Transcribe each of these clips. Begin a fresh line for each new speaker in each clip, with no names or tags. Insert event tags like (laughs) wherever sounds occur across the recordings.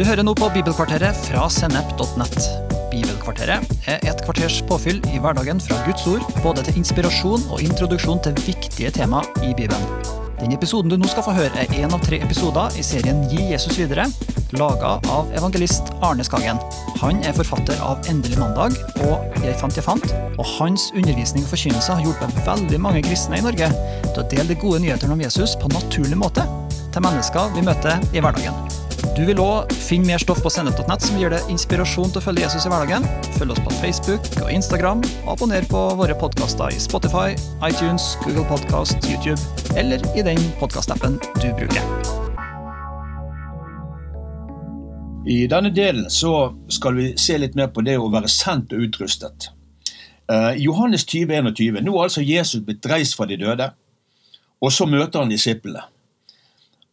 Du hører nå på Bibelkvarteret fra sennep.net. Bibelkvarteret er et kvarters påfyll i hverdagen fra Guds ord, både til inspirasjon og introduksjon til viktige tema i Bibelen. Den episoden du nå skal få høre, er én av tre episoder i serien Gi Jesus videre, laga av evangelist Arne Skagen. Han er forfatter av Endelig mandag og Jeg fant jeg fant, og hans undervisning og forkynnelse har hjulpet veldig mange kristne i Norge til å dele de gode nyhetene om Jesus på naturlig måte til mennesker vi møter i hverdagen. Du vil òg finne mer stoff på sennep.nett som gir deg inspirasjon til å følge Jesus i hverdagen. Følg oss på Facebook og Instagram, og abonner på våre podkaster i Spotify, iTunes, Google Podcast, YouTube eller i den podkastappen du bruker.
I denne delen så skal vi se litt mer på det å være sendt og utrustet. I Johannes 20, 21. Nå er altså Jesus blitt reist fra de døde, og så møter han disiplene.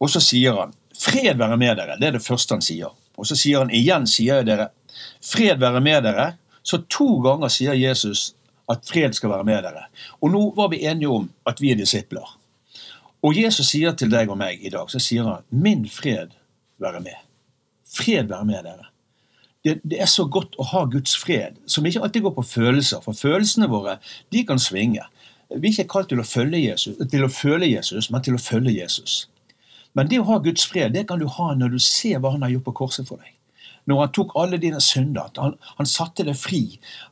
Og så sier han 'Fred være med dere'. Det er det første han sier. Og så sier han igjen, sier jeg dere, 'Fred være med dere'. Så to ganger sier Jesus at fred skal være med dere. Og nå var vi enige om at vi er disipler. Og Jesus sier til deg og meg i dag, så sier han 'Min fred være med'. Fred være med dere. Det, det, er så godt å ha Guds fred, som ikke alltid går på følelser. For følelsene våre de kan svinge. Vi er ikke kalt til å, følge Jesus, til å føle Jesus, men til å følge Jesus. Men det å ha Guds fred det kan du ha når du ser hva han har gjort på korset for deg. Når han tok alle dine synder. Han, han satte deg fri.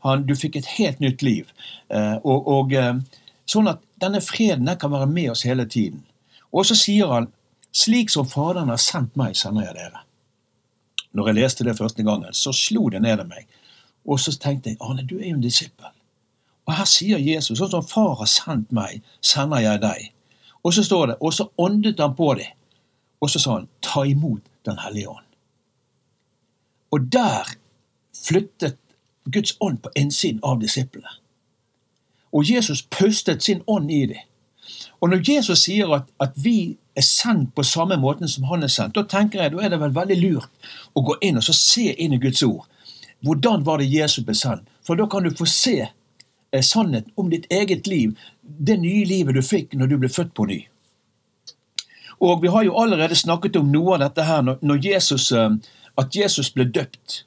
Han, du fikk et helt nytt liv. Eh, og, og, eh, sånn at denne freden kan være med oss hele tiden. Og så sier han slik som Faderen har sendt meg, sender jeg dere. Når jeg leste det første gangen, så slo det ned i meg. Og så tenkte jeg Arne, du er jo en disippel. Og her sier Jesus sånn som Far har sendt meg, sender jeg deg. Og så står det, og så åndet han på dem. Og så sa han, ta imot Den hellige ånd. Og der flyttet Guds ånd på innsiden av disiplene. Og Jesus pustet sin ånd i dem. Og når Jesus sier at, at vi er sendt på samme måten som han er sendt, da tenker jeg, da er det vel veldig lurt å gå inn og se inn i Guds ord. Hvordan var det Jesus ble sendt? For da kan du få se eh, sannheten om ditt eget liv, det nye livet du fikk når du ble født på ny. Og Vi har jo allerede snakket om noe av dette her når Jesus, eh, at Jesus ble døpt.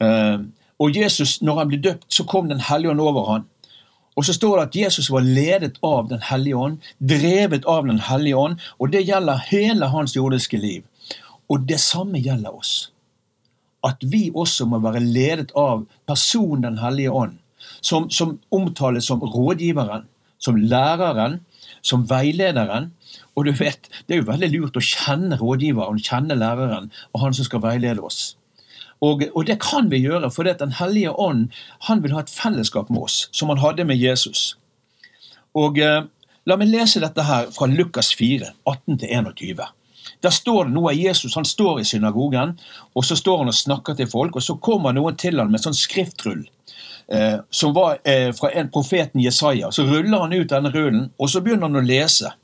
Eh, og Jesus, når han ble døpt, så kom Den hellige ånd over han. Og så står det at Jesus var ledet av Den hellige ånd, drevet av Den hellige ånd, og det gjelder hele hans jordiske liv. Og det samme gjelder oss. At vi også må være ledet av personen Den hellige ånd, som, som omtales som rådgiveren, som læreren, som veilederen, og du vet, Det er jo veldig lurt å kjenne rådgiveren, kjenne læreren og han som skal veilede oss. Og, og det kan vi gjøre, for Den hellige ånd han vil ha et fellesskap med oss, som han hadde med Jesus. Og eh, La meg lese dette her fra Lukas 4, 18-21. Der står det noe av Jesus. Han står i synagogen, og så står han og snakker til folk. og Så kommer noen til han med sånn skriftrull. Eh, som var eh, fra en profeten Jesaja. Så ruller han ut denne rullen, og så begynner han å lese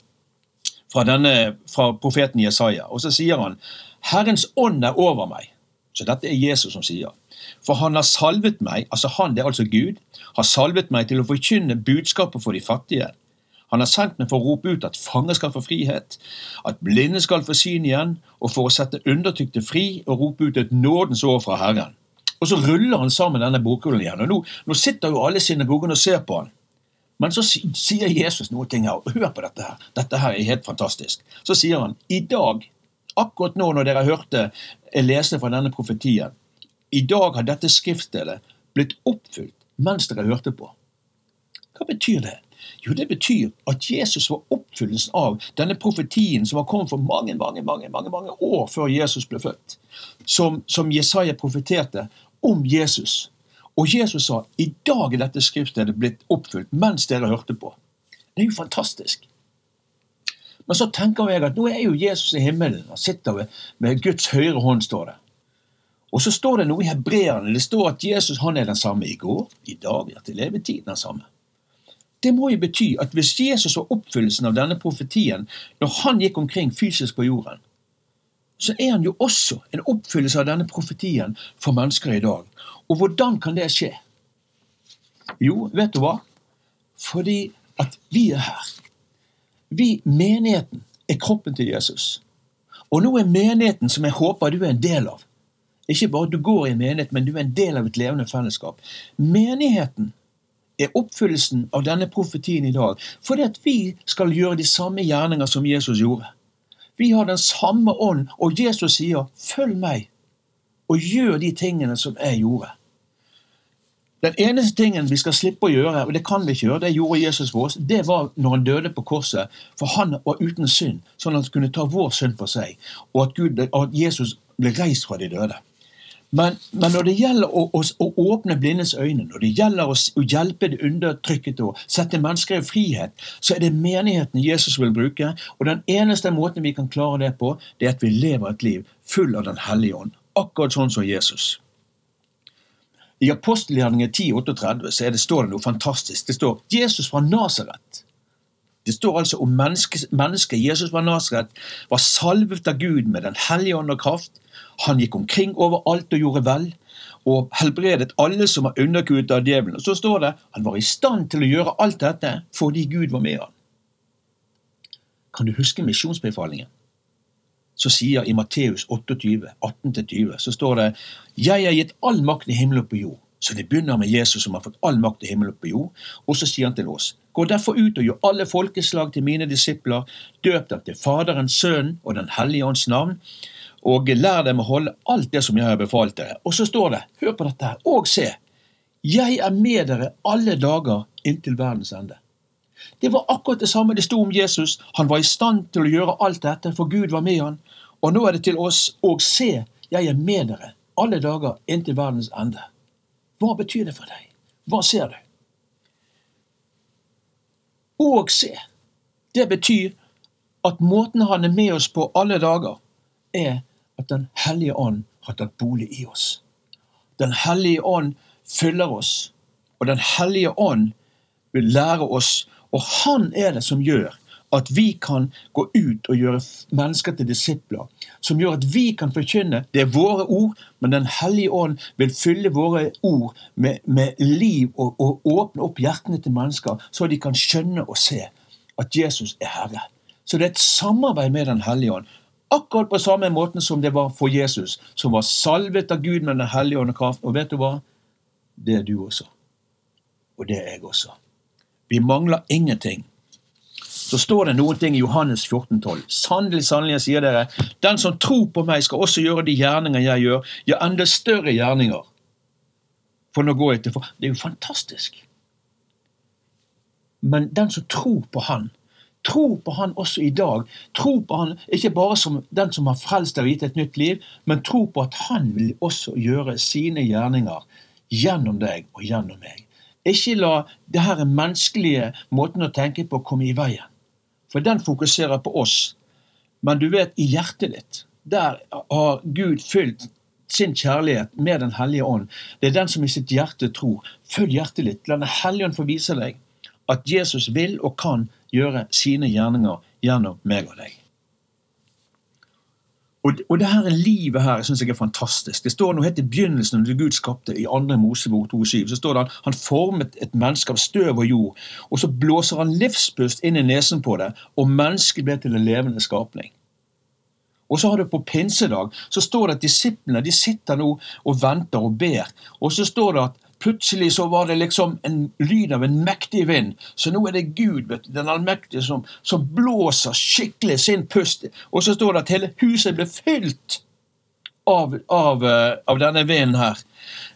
fra, denne, fra profeten Jesaja. Og så sier han Herrens ånd er over meg. Så dette er Jesus som sier. For han har salvet meg, altså han, det er altså Gud, har salvet meg til å forkynne budskapet for de fattige. Han har sendt meg for å rope ut at fanger skal få frihet, at blinde skal få syn igjen, og for å sette undertrykte fri og rope ut et nådens år fra Herren. Og så ruller han sammen denne bokrullen igjen. og nå, nå sitter jo alle sine synagogene og ser på han. Men så sier Jesus noe ting her. Hør på dette her. Dette her er helt fantastisk. Så sier han i dag, akkurat nå når dere hørte jeg leste fra denne profetien, i dag har dette skriftstedet blitt oppfylt mens dere hørte på. Hva betyr det? Jo, det betyr at Jesus var oppfyllelsen av denne profetien som har kommet for mange mange, mange, mange, mange år før Jesus ble født. Som, som Jesaja profeterte om Jesus. Og Jesus sa i dag er dette skriftstedet blitt oppfylt mens dere hørte på. Det er jo fantastisk. Men så tenker jeg at nå er jo Jesus i himmelen. Han sitter med Guds høyre hånd, står det. Og så står det noe i hebreerne. Det står at Jesus han er den samme i går, i dag, til levetiden den samme. Det må jo bety at hvis Jesus var oppfyllelsen av denne profetien når han gikk omkring fysisk på jorden, så er han jo også en oppfyllelse av denne profetien for mennesker i dag. Og hvordan kan det skje? Jo, vet du hva? Fordi at vi er her. Vi, menigheten, er kroppen til Jesus. Og nå er menigheten, som jeg håper du er en del av Ikke bare du går i en menighet, men du er en del av et levende fellesskap. Menigheten er oppfyllelsen av denne profetien i dag, fordi at vi skal gjøre de samme gjerninger som Jesus gjorde. Vi har den samme ånd, og Jesus sier 'følg meg', og gjør de tingene som jeg gjorde. Den eneste tingen vi skal slippe å gjøre, og det kan vi ikke gjøre, det gjorde Jesus for oss, det var når han døde på korset. For han var uten synd, sånn at han kunne ta vår synd på seg, og at, Gud, at Jesus ble reist fra de døde. Men, men, når det gjelder å, å, å, åpne blindes øyne, når det gjelder å, å hjelpe det undertrykkede og sette mennesker i frihet, så er det menigheten Jesus vil bruke. Og den eneste måten vi kan klare det på, det er at vi lever et liv full av Den hellige ånd. Akkurat sånn som Jesus. I apostelgjerningen 10.38 så står det noe fantastisk. Det står Jesus fra Nasaret. Det står altså om mennesket menneske, Jesus fra Nasaret var salvet av Gud med Den hellige ånd og kraft han gikk omkring overalt og gjorde vel, og helbredet alle som var underkuet av djevelen. Og så står det han var i stand til å gjøre alt dette fordi Gud var med han. Kan du huske misjonsbefalingen? Så sier i Matteus 28, 18-20, så står det Jeg har gitt all makt i himmel og på jord. Så det begynner med Jesus som har fått all makt i himmel og på jord. Og så sier han til oss Gå derfor ut og gjør alle folkeslag til mine disipler, døp dem til Faderens, Sønnen og Den hellige ånds navn, og lær dem å holde alt det som jeg har befalt dere. Og så står det, hør på dette her, og se, jeg er med dere alle dager inntil verdens ende. Det var akkurat det samme det sto om Jesus. Han var i stand til å gjøre alt dette, for Gud var med han. Og nå er det til oss og se, jeg er med dere alle dager inntil verdens ende. Hva betyr det for deg? Hva ser du? Og se. Det betyr at måten han er med oss på alle dager, er at Den hellige ånd har tatt bolig i oss. Den hellige ånd fyller oss, og Den hellige ånd vil lære oss, og han er det som gjør at vi kan gå ut og gjøre mennesker til disipler. Som gjør at vi kan forkynne. Det er våre ord, men Den hellige ånd vil fylle våre ord med, med liv og, og, åpne opp hjertene til mennesker, så de kan skjønne og se at Jesus er Herre. Så det er et samarbeid med Den hellige ånd. Akkurat på samme måten som det var for Jesus, som var salvet av Gud med Den hellige ånd og kraft. Og vet du hva? Det er du også. Og det er jeg også. Vi mangler ingenting. Så står det noen ting i Johannes 14, 12. Sannelig, sannelig, sier dere, den som tror på meg, skal også gjøre de gjerninger jeg gjør, ja, enda større gjerninger. For nå går jeg til for Det er jo fantastisk. Men den som tror på Han, Tro på Han også i dag. Tro på Han ikke bare som den som har frelst deg og gitt et nytt liv, men tro på at Han vil også gjøre sine gjerninger gjennom deg og gjennom meg. Ikke la det her menneskelige måten å tenke på komme i veien, for den fokuserer på oss. Men du vet, i hjertet ditt, der har Gud fylt sin kjærlighet med Den hellige ånd. Det er den som i sitt hjerte tror. Følg hjertet ditt. La Den hellige ånd få vise deg at Jesus vil og kan gjøre sine gjerninger gjennom meg og deg. Og, og det her livet her synes jeg er fantastisk. Det står noe helt i begynnelsen når Gud skapte i 2. Mosebok 2,7. Så står det at han formet et menneske av støv og jord, og så blåser han livspust inn i nesen på det, og mennesket ble til en levende skapning. Og så har du på pinsedag så står det at disiplene de sitter nå og venter og ber. Og så står det at Plutselig så var det liksom en lyd av en mektig vind. Så nå er det Gud, den allmektige, som, som blåser skikkelig sin pust. Og så står det at hele huset ble fylt av, av, uh, av denne vinden her.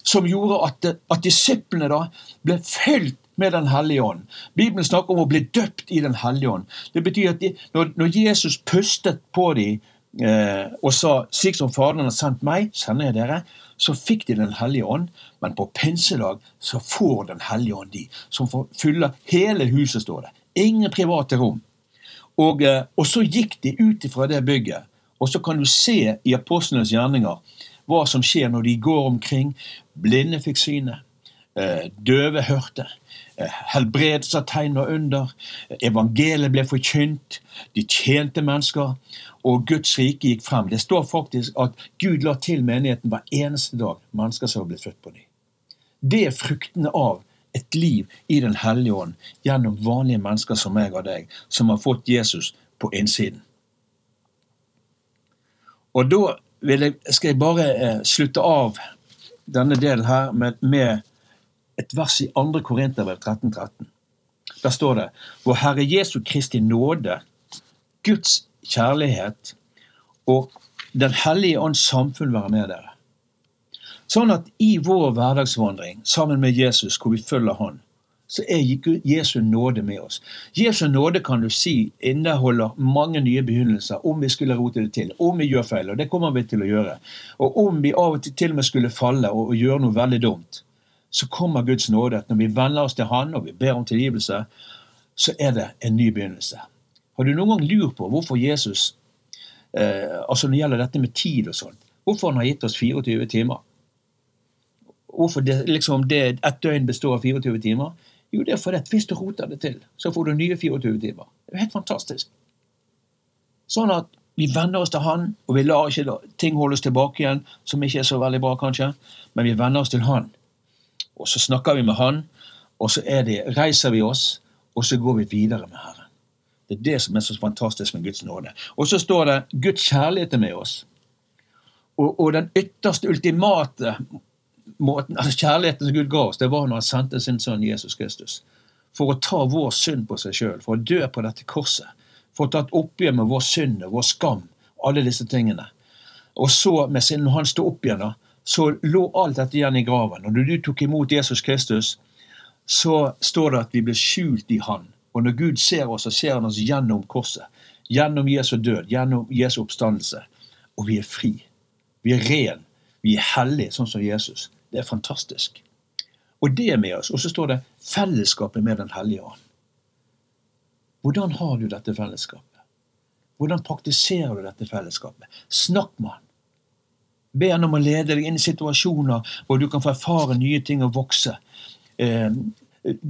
Som gjorde at, at disiplene da ble fylt med Den hellige ånd. Bibelen snakker om å bli døpt i Den hellige ånd. Det betyr at de, når, når, Jesus pustet på dem eh, og sa 'slik som Faderen har sendt meg, sender jeg dere', så fikk de Den hellige ånd, men på pinsedag så får Den hellige ånd de, som fyller hele huset, står det. Ingen private rom. Og, eh, og så gikk de ut fra det bygget, og så kan du se i apostlenes gjerninger hva som skjer når de går omkring. Blinde fikk syne, eh, døve hørte, eh, helbredelse av tegn og under. Evangeliet ble forkynt, de tjente mennesker og Guds rike gikk frem. Det står faktisk at Gud la til menigheten hver eneste dag mennesker som var blitt født på ny. Det er fruktene av et liv i Den hellige ånd gjennom vanlige mennesker som meg og deg, som har fått Jesus på innsiden. Og da jeg, skal jeg bare eh, slutte av denne delen her med, med et vers i 2. Korinterbrev 13.13. 13. Der står det Vår Herre Jesu Kristi nåde, Guds kjærlighet og Den hellige ånds samfunn være med dere. Sånn at i vår hverdagsvandring sammen med Jesus, hvor vi følger Han, så er Jesu nåde med oss. Jesu nåde kan du si inneholder mange nye begynnelser om vi skulle rote det til, om vi gjør feil, og det kommer vi til å gjøre. Og om vi av og til til og med skulle falle og, gjøre noe veldig dumt, så kommer Guds nåde. at Når vi venner oss til Han og vi ber om tilgivelse, så er det en ny begynnelse. Har du noen gang lurt på hvorfor Jesus, eh, altså når det gjelder dette med tid og sånt, hvorfor han har gitt oss 24 timer? Hvorfor det, liksom det ett døgn består av 24 timer? Jo, det er fordi at hvis du roter det til, så får du nye 24 timer. Det er helt fantastisk. Sånn at vi venner oss til Han, og vi lar ikke ting holde oss tilbake igjen, som ikke er så veldig bra, kanskje, men vi venner oss til Han. Og så snakker vi med Han, og så det, reiser vi oss, og så går vi videre med Herren. Det er det som er så fantastisk med Guds nåde. Og så står det Guds kjærlighet er med oss. Og, og den ytterste, ultimate måten, altså kjærligheten som Gud ga oss, det var når han sendte sin sønn Jesus Kristus. For å ta vår synd på seg sjøl, for å dø på dette korset. For å ta et oppgjør med vår synd og vår skam, alle disse tingene. Og så, med sin, når han sto opp igjen, da, så lå alt dette igjen i graven. Når du tok imot Jesus Kristus, så står det at vi ble skjult i Han. Og når Gud ser oss, så ser han oss gjennom korset. Gjennom Jesu død, gjennom Jesu oppstandelse. Og vi er fri. Vi er ren. Vi er hellige, sånn som Jesus. Det er fantastisk. Og det er med oss. Og så står det 'fellesskapet med Den hellige ånd'. Hvordan har du dette fellesskapet? Hvordan praktiserer du dette fellesskapet? Snakk med han. Be han om å lede deg inn i situasjoner hvor du kan få erfare nye ting og vokse. Eh,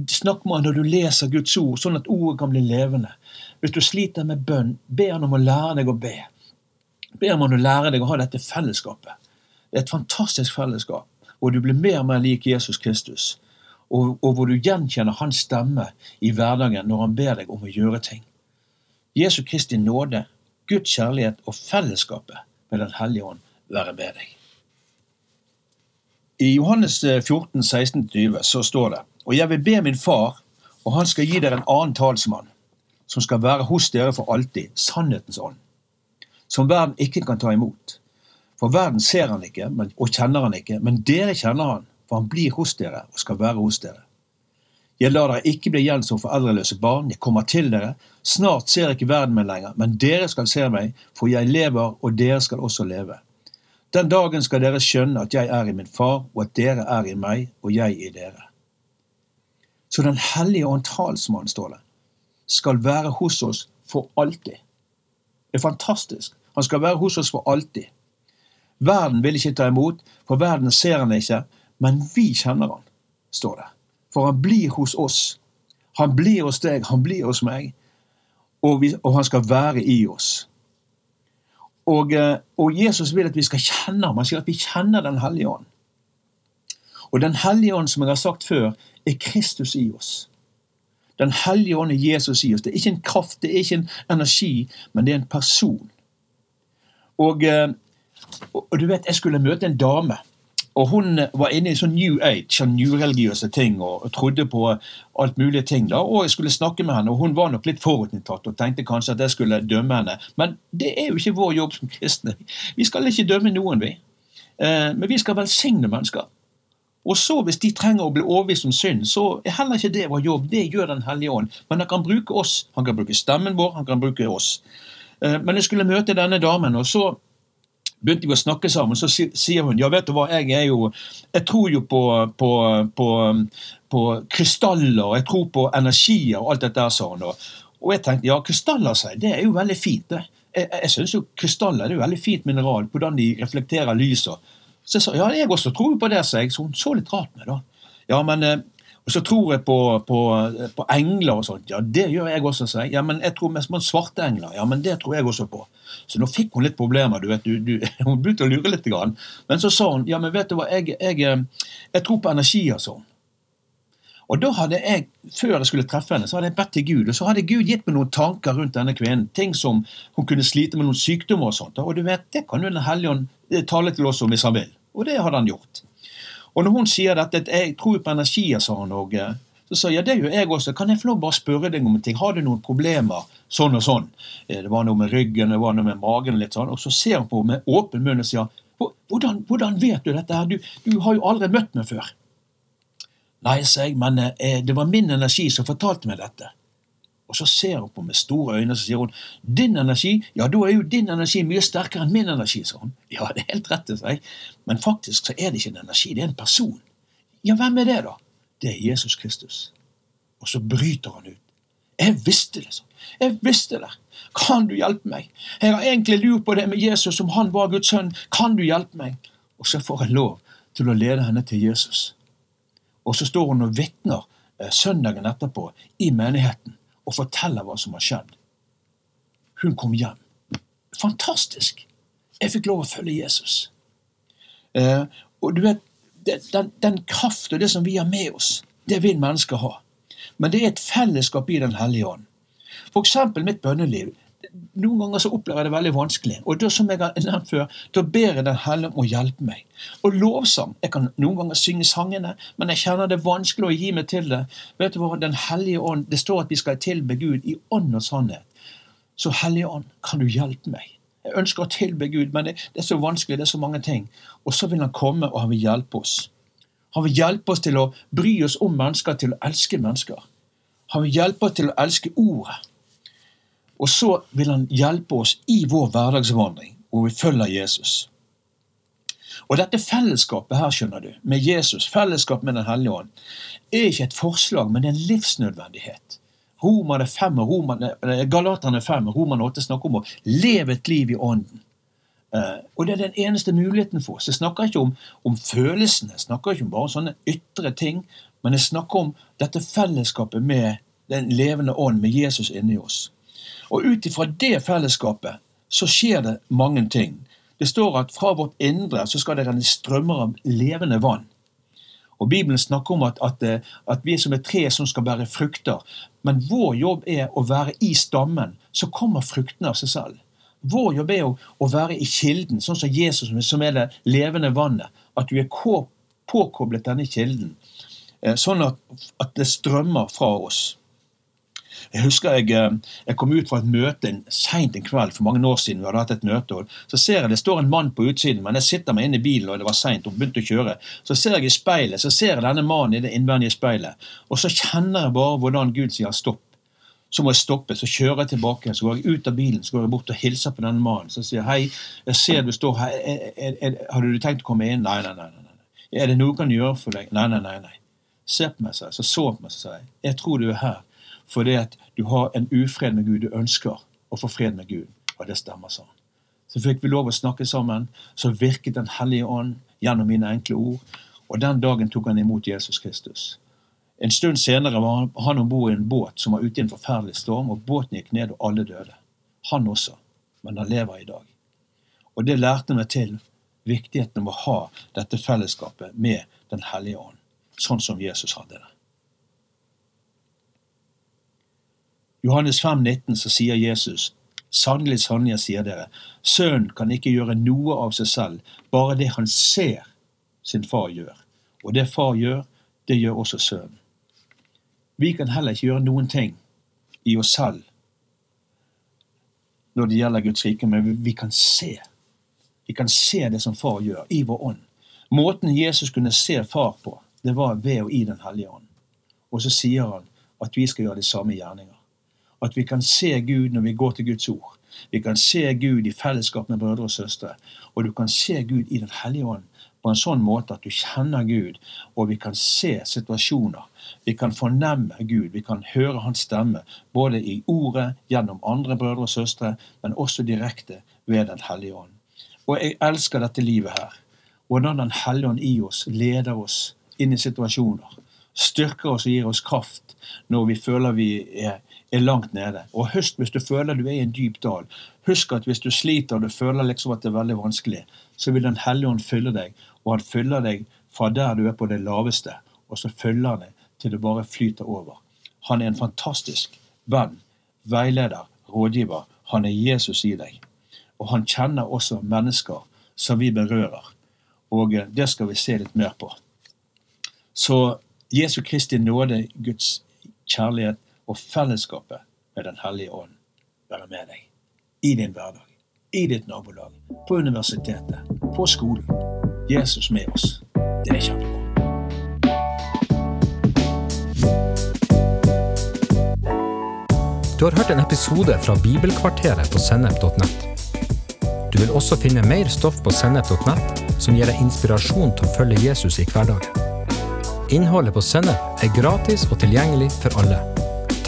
snakk med han når du leser Guds ord, sånn at ordet kan bli levende. Hvis du sliter med bønn, be han om å lære deg å be. Be han om å lære deg å ha dette fellesskapet. Det er et fantastisk fellesskap, hvor du blir mer og mer lik Jesus Kristus. Og, og hvor du gjenkjenner hans stemme i hverdagen når han ber deg om å gjøre ting. Jesu Kristi nåde, Guds kjærlighet og fellesskapet med Den hellige ånd være med deg. I Johannes 14, 16-20 så står det Og jeg vil be min far, og han skal gi dere en annen talsmann, som skal være hos dere for alltid, sannhetens ånd, som verden ikke kan ta imot. For verden ser han ikke og kjenner han ikke, men dere kjenner han, for han blir hos dere og skal være hos dere. Jeg lar dere ikke bli igjen som foreldreløse barn, jeg kommer til dere. Snart ser ikke verden meg lenger, men dere skal se meg, for jeg lever, og dere skal også leve. Den dagen skal dere skjønne at jeg er i min far, og at dere er i meg, og jeg i dere. Så Den hellige ånd talsmann, står det, skal være hos oss for alltid. Det er fantastisk. Han skal være hos oss for alltid. Verden vil ikke ta imot, for verden ser han ikke, men vi kjenner han, står det. For han blir hos oss. Han blir hos deg, han blir hos meg, og, vi, og han skal være i oss. Og, eh, og, Jesus vil at vi skal kjenne ham. Han sier at vi kjenner Den hellige ånd. Og Den hellige ånd, som jeg har sagt før, er Kristus i oss. Den hellige ånd er Jesus i oss. Det er ikke en kraft, det er ikke en energi, men det er en person. Og, eh, og du vet, jeg skulle møte en dame og hun var inne i sånn New Age, sånn nyreligiøse ting, og, og, trodde på alt mulige ting. da, Og jeg skulle snakke med henne, og hun var nok litt forutinntatt og tenkte kanskje at jeg skulle dømme henne. Men det er jo ikke vår jobb som kristne. Vi skal ikke dømme noen, vi. Eh, men vi skal velsigne mennesker. Og så, hvis de trenger å bli overbevist om synd, så er heller ikke det vår jobb. Det gjør Den hellige ånd. Men han kan bruke oss. Han kan bruke stemmen vår, han kan bruke oss. Eh, men jeg skulle møte denne damen, og så begynte vi å snakke sammen, så sier hun ja, vet du hva, jeg er jo Jeg tror jo på, på, på, på krystaller, jeg tror på energier og alt dette sa hun. Og jeg tenkte ja, krystaller, seg, det er jo veldig fint. det. Jeg, jeg synes jo krystaller er jo veldig fint mineral, hvordan de reflekterer lyset. Så jeg sa ja, jeg også tror på det, sa jeg. Så hun så litt rart med da. Ja, men eh, og så tror jeg på, på, på engler og sånt. Ja, det gjør jeg også, sa jeg. Ja, men jeg tror mest på svarte engler. Ja, men det tror jeg også på. Så nå fikk hun litt problemer. du vet, du, du, (laughs) Hun begynte å lure litt. Men så sa hun ja, men vet du hva, jeg, jeg, jeg tror på energier, sånn. Og da hadde jeg, Før jeg skulle treffe henne, så hadde jeg bedt til Gud. Og så hadde Gud gitt meg noen tanker rundt denne kvinnen. Ting som hun kunne slite med noen sykdommer og sånt. Og du vet, det kan jo Den hellige ånd eh, tale til oss om hvis han vil. Og det hadde han gjort. Og når hun sier dette, at jeg tror på energier, sa hun òg. Så sa jeg ja, det gjør jeg også. Kan jeg få lov bare spørre deg om ting? Har du noen problemer? Sånn og sånn. Eh, det var noe med ryggen, det var noe med magen. litt sånn. Og så ser hun på med åpen munn og sier hvordan, hvordan vet du dette? her? Du, du har jo aldri møtt meg før. Nei, sa jeg, men eh, det var min energi som fortalte meg dette. Og så ser hun på med store øyne så sier hun, din energi, ja, da er jo din energi mye sterkere enn min energi, sa hun. Ja, det er helt rett, til seg, Men faktisk så er det ikke en energi, det er en person. Ja, hvem er det, da? Det er Jesus Kristus. Og så bryter han ut. Jeg visste det, sånn. Jeg visste det. Kan du hjelpe meg? Jeg har egentlig lurt på det med Jesus, om han var Guds sønn. Kan du hjelpe meg? Og så får jeg lov til å lede henne til Jesus. Og så står hun og vitner eh, søndagen etterpå i menigheten og forteller hva som har skjedd. Hun kom hjem. Fantastisk! Jeg fikk lov å følge Jesus. Eh, og du vet, den, den kraft og det som vi har med oss, det vil mennesker ha. Men det er et fellesskap i Den hellige ånd. For eksempel mitt bønneliv noen ganger så opplever jeg det veldig vanskelig. Og da som jeg har nevnt før, da ber jeg Den hellige om å hjelpe meg. Og lovsang Jeg kan noen ganger synge sangene, men jeg kjenner det vanskelig å gi meg til det. Vet du hva, Den hellige ånd, Det står at vi skal tilbe Gud i ånd og sannhet. Så Hellige ånd, kan du hjelpe meg? Jeg ønsker å tilbe Gud, men det, det er så vanskelig, det er så mange ting. Og så vil Han komme, og Han vil hjelpe oss. Han vil hjelpe oss til å bry oss om mennesker, til å elske mennesker. Han vil hjelpe oss til å elske Ordet. Og så vil han hjelpe oss i vår hverdagsvandring, hvor vi følger Jesus. Og dette fellesskapet her, skjønner du, med Jesus, fellesskap med Den hellige ånd, er ikke et forslag, men en livsnødvendighet. Romerne 5 og Romerne, eh, Galaterne 5 og Romerne 8 snakker om å leve et liv i ånden. Uh, og det er den eneste muligheten for oss. Jeg snakker ikke om, om følelsene, jeg snakker ikke om bare sånne ytre ting, men jeg snakker om dette fellesskapet med den levende ånd, med Jesus inni oss. Og ut ifra det fellesskapet så skjer det mange ting. Det står at fra vårt indre så skal det renne strømmer av levende vann. Og Bibelen snakker om at, at, eh, at vi er som et tre som skal bære frukter. Men vår jobb er å være i stammen, så kommer fruktene av seg selv. Vår jobb er å, å være i kilden, sånn som Jesus, som er det levende vannet. At du er påkoblet denne kilden, eh, sånn at, at det strømmer fra oss. Jeg husker jeg, eh, jeg kom ut fra et møte seint en kveld for mange år siden. vi hadde hatt et møte, Så ser jeg det står en mann på utsiden, men jeg sitter meg inn i bilen og det var sent og begynte å kjøre. Så ser jeg i speilet, så ser jeg denne mannen i det innvendige speilet, og så kjenner jeg bare hvordan Gud sier stopp. Så må jeg stoppe, så kjører jeg tilbake, så går jeg ut av bilen så går jeg bort og hilser på denne mannen. Så sier jeg hei, jeg ser du står her, er, er, er, har du tenkt å komme inn? Nei, nei, nei. nei. Er det noe jeg kan gjøre for deg? Nei, nei, nei. nei. Se på meg. Så så på meg, sa jeg. Jeg tror du er her fordi at du har en ufred med Gud. Du ønsker å få fred med Gud. Og det stemmer sånn. Så fikk vi lov å snakke sammen. Så virket Den hellige ånd gjennom mine enkle ord. Og den dagen tok han imot Jesus Kristus. En stund senere var han om bord i en båt som var ute i en forferdelig storm, og båten gikk ned, og alle døde. Han også. Men han lever i dag. Og det lærte meg til viktigheten av å ha dette fellesskapet med Den hellige ånd, sånn som Jesus hadde det. Johannes 5, 19, så sier Jesus, sannelig, sannelig, sier dere, sønnen kan ikke gjøre noe av seg selv, bare det han ser sin far gjør. Og det far gjør, det gjør også sønnen. Vi kan heller ikke gjøre noen ting i oss selv når det gjelder Guds rike, men vi kan se. Vi kan se det som far gjør, i vår ånd. Måten Jesus kunne se far på, det var ved og i Den hellige ånd. Og så sier han at vi skal gjøre de samme gjerninger. At vi kan se Gud når vi går til Guds ord. Vi kan se Gud i fellesskap med brødre og søstre. Og du kan se Gud i Den hellige ånd på en sånn måte at du kjenner Gud, og vi kan se situasjoner. Vi kan fornemme Gud, vi kan høre Hans stemme, både i ordet, gjennom andre brødre og søstre, men også direkte ved Den hellige ånd. Og jeg elsker dette livet her. Hvordan Den hellige ånd i oss leder oss inn i situasjoner. Styrker oss og gir oss kraft når vi føler vi er er langt nede. Og husk hvis du føler du er i en dyp dal, husk at hvis du sliter og du føler liksom at det er veldig vanskelig, så vil Den hellige ånd fylle deg, og han fyller deg fra der du er på det laveste, og så følger han deg til det bare flyter over. Han er en fantastisk venn, veileder, rådgiver. Han er Jesus i deg. Og han kjenner også mennesker som vi berører. Og eh, det skal vi se litt mer på. Så Jesu Kristi nåde, Guds kjærlighet og fellesskapet med Den hellige ånd være med deg. I din hverdag, i ditt nabolag, på universitetet, på skolen. Jesus med oss. Det er kjempebra.
Du har hørt en episode fra Bibelkvarteret på sennep.nett. Du vil også finne mer stoff på sennep.nett som gir deg inspirasjon til å følge Jesus i hverdagen. Innholdet på Sennep er gratis og tilgjengelig for alle,